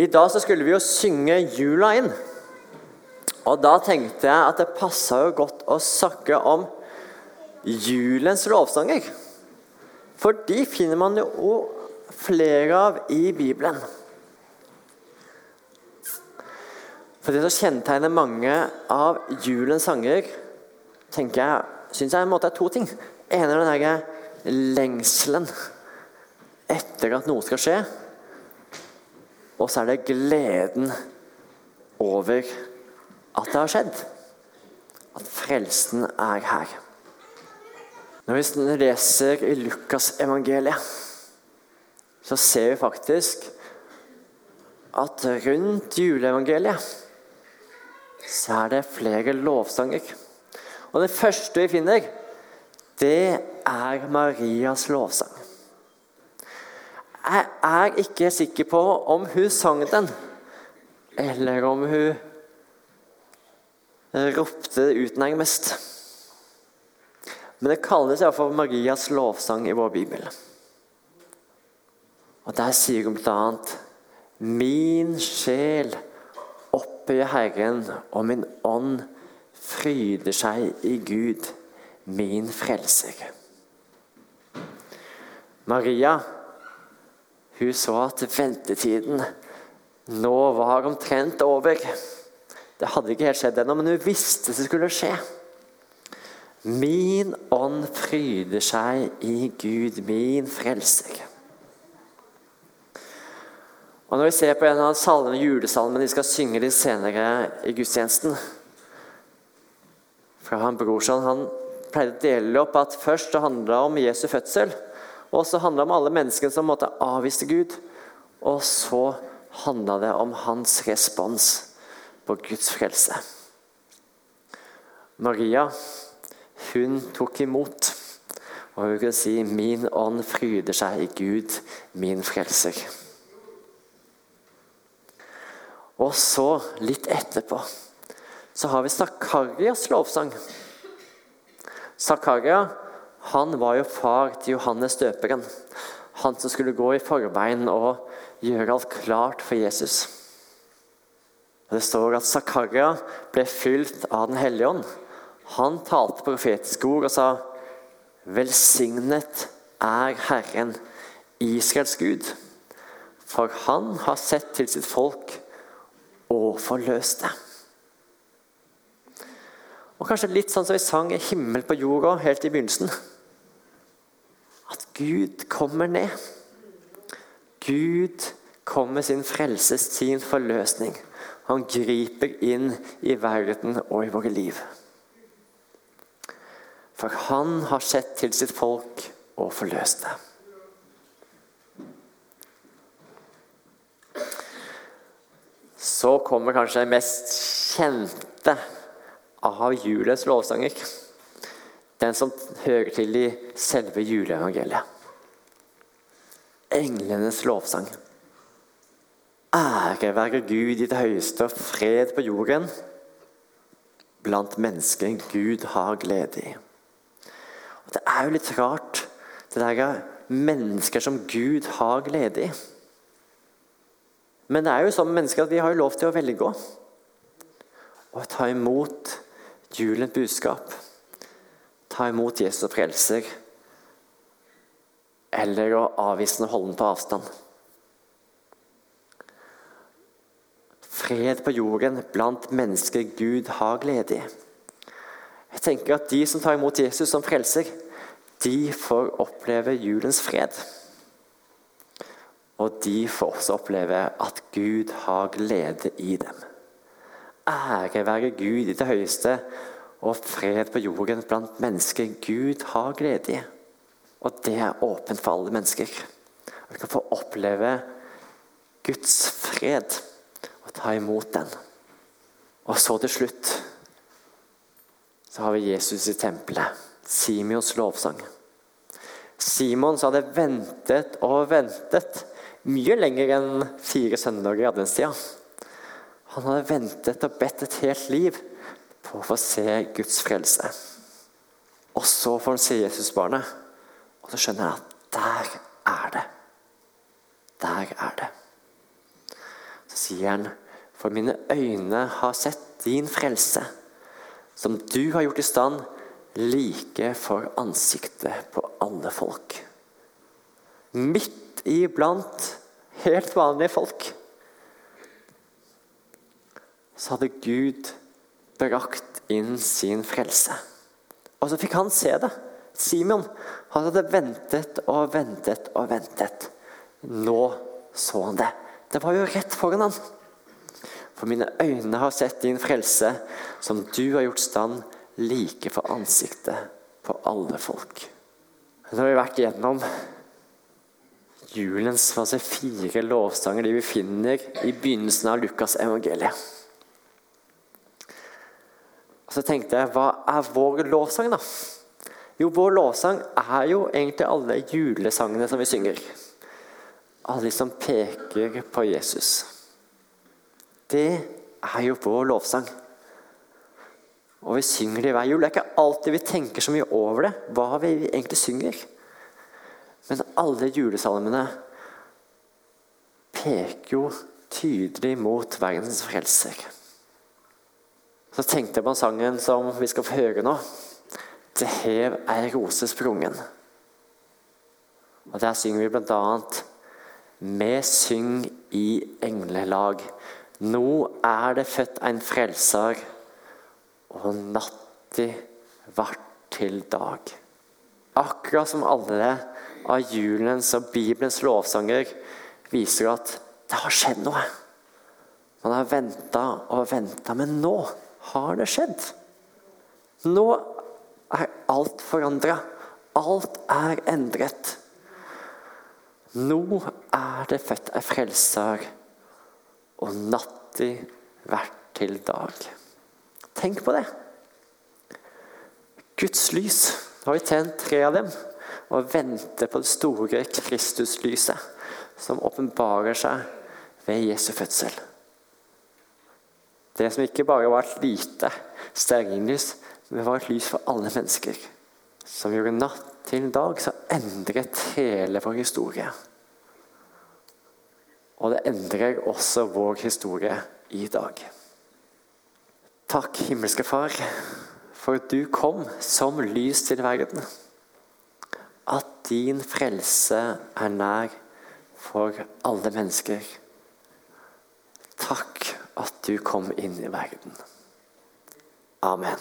I dag så skulle vi jo synge jula inn. Og da tenkte jeg at det passa jo godt å snakke om julens lovsanger. For de finner man jo flere av i Bibelen. For det som kjennetegner mange av julens sanger, tenker jeg, syns jeg en måte er to ting. En er den derre lengselen etter at noe skal skje. Og så er det gleden over at det har skjedd. At frelsen er her. Når vi leser i Lukasevangeliet, så ser vi faktisk at rundt juleevangeliet så er det flere lovsanger. Og det første vi finner, det er Marias lovsang. Jeg er ikke sikker på om hun sang den, eller om hun ropte ut nærmest. Men det kalles iallfall Marias lovsang i vår bibel. Og Der sier hun bl.a.: Min sjel opphøyer Herren, og min ånd fryder seg i Gud, min frelser. Maria hun så at ventetiden nå var omtrent over. Det hadde ikke helt skjedd ennå, men hun visste det skulle skje. Min ånd fryder seg i Gud, min frelser. Og Når vi ser på en av salmene, julesalmene de skal synge litt senere i gudstjenesten fra han Brorson, Han pleide å dele opp at først det handla om Jesu fødsel. Og så handla det om alle menneskene som måtte avvise Gud. Og så handla det om hans respons på Guds frelse. Maria, hun tok imot. Og hun kunne si 'Min ånd fryder seg i Gud, min frelser'. Og så, litt etterpå, så har vi Zakarias lovsang. Zakaria han var jo far til Johannes døperen. Han som skulle gå i forveien og gjøre alt klart for Jesus. Det står at Zakaria ble fylt av Den hellige ånd. Han talte profetiske ord og sa Velsignet er Herren, Israels Gud, for han har sett til sitt folk og forløst det. Og kanskje litt sånn som vi sang 'Himmel på jorda' helt i begynnelsen. At Gud kommer ned. Gud kommer sin frelses, sin forløsning. Han griper inn i verden og i våre liv. For han har sett til sitt folk og forløst det. Så kommer kanskje den mest kjente av julens lovsanger. Den som hører til i selve juleevangeliet. Englenes lovsang. Ære være Gud i det høyeste og fred på jorden blant mennesker Gud har glede i. Og det er jo litt rart, det der mennesker som Gud har glede i. Men det er jo sånn mennesker at vi har lov til å velge å ta imot julens budskap. Ta imot Jesus og frelser. Eller å avvise den og holde den på avstand. Fred på jorden blant mennesker Gud har glede i. Jeg tenker at De som tar imot Jesus som frelser, de får oppleve julens fred. Og de får også oppleve at Gud har glede i dem. Ære være Gud i det høyeste og fred på jorden blant mennesker Gud har glede i. Og det er åpent for alle mennesker. Vi kan få oppleve Guds fred og ta imot den. Og så til slutt så har vi Jesus i tempelet. Simions lovsang. Simon som hadde ventet og ventet mye lenger enn fire søndager i adventstida. Han hadde ventet og bedt et helt liv på å få se Guds frelse. Og så får han se Jesusbarnet, og så skjønner han at der er det. Der er det. Så sier han, for mine øyne har sett din frelse, som du har gjort i stand like for ansiktet på alle folk. Midt iblant helt vanlige folk så hadde Gud brakt inn sin frelse. Og så fikk han se det. Simon han hadde ventet og ventet og ventet. Nå så han det. Det var jo rett foran han. For mine øyne har sett din frelse, som du har gjort stand like for ansiktet på alle folk. Nå har vi vært igjennom julens fire lovsanger de vi finner i begynnelsen av Lukas evangeliet. Og Så tenkte jeg, hva er vår lovsang, da? Jo, vår lovsang er jo egentlig alle julesangene som vi synger. Alle som peker på Jesus. Det er jo vår lovsang. Og vi synger det hver jul. Det er ikke alltid vi tenker så mye over det, hva vi egentlig synger. Men alle julesalmene peker jo tydelig mot verdens frelser. Så tenkte jeg på sangen som vi skal få høre nå. 'Til hev ei rose sprungen'. Og Der synger vi bl.a.: Vi syng i englelag. Nå er det født en frelser, og natti vart til dag. Akkurat som alle av julens og Bibelens lovsanger viser at det har skjedd noe. Man har venta og venta, men nå har det skjedd. Nå er alt forandra. Alt er endret. Nå er det født ei frelser, og natti vært til dag. Tenk på det. Guds lys. Nå har vi tjent tre av dem og venter på det store Kristuslyset som åpenbarer seg ved Jesu fødsel. Det som ikke bare var et lite stearinlys, men var et lys for alle mennesker. Som gjorde natt til dag, så endret hele vår historie. Og det endrer også vår historie i dag. Takk, himmelske Far, for at du kom som lys til verden. At din frelse er nær for alle mennesker. Takk at du kom inn i verden. Amen.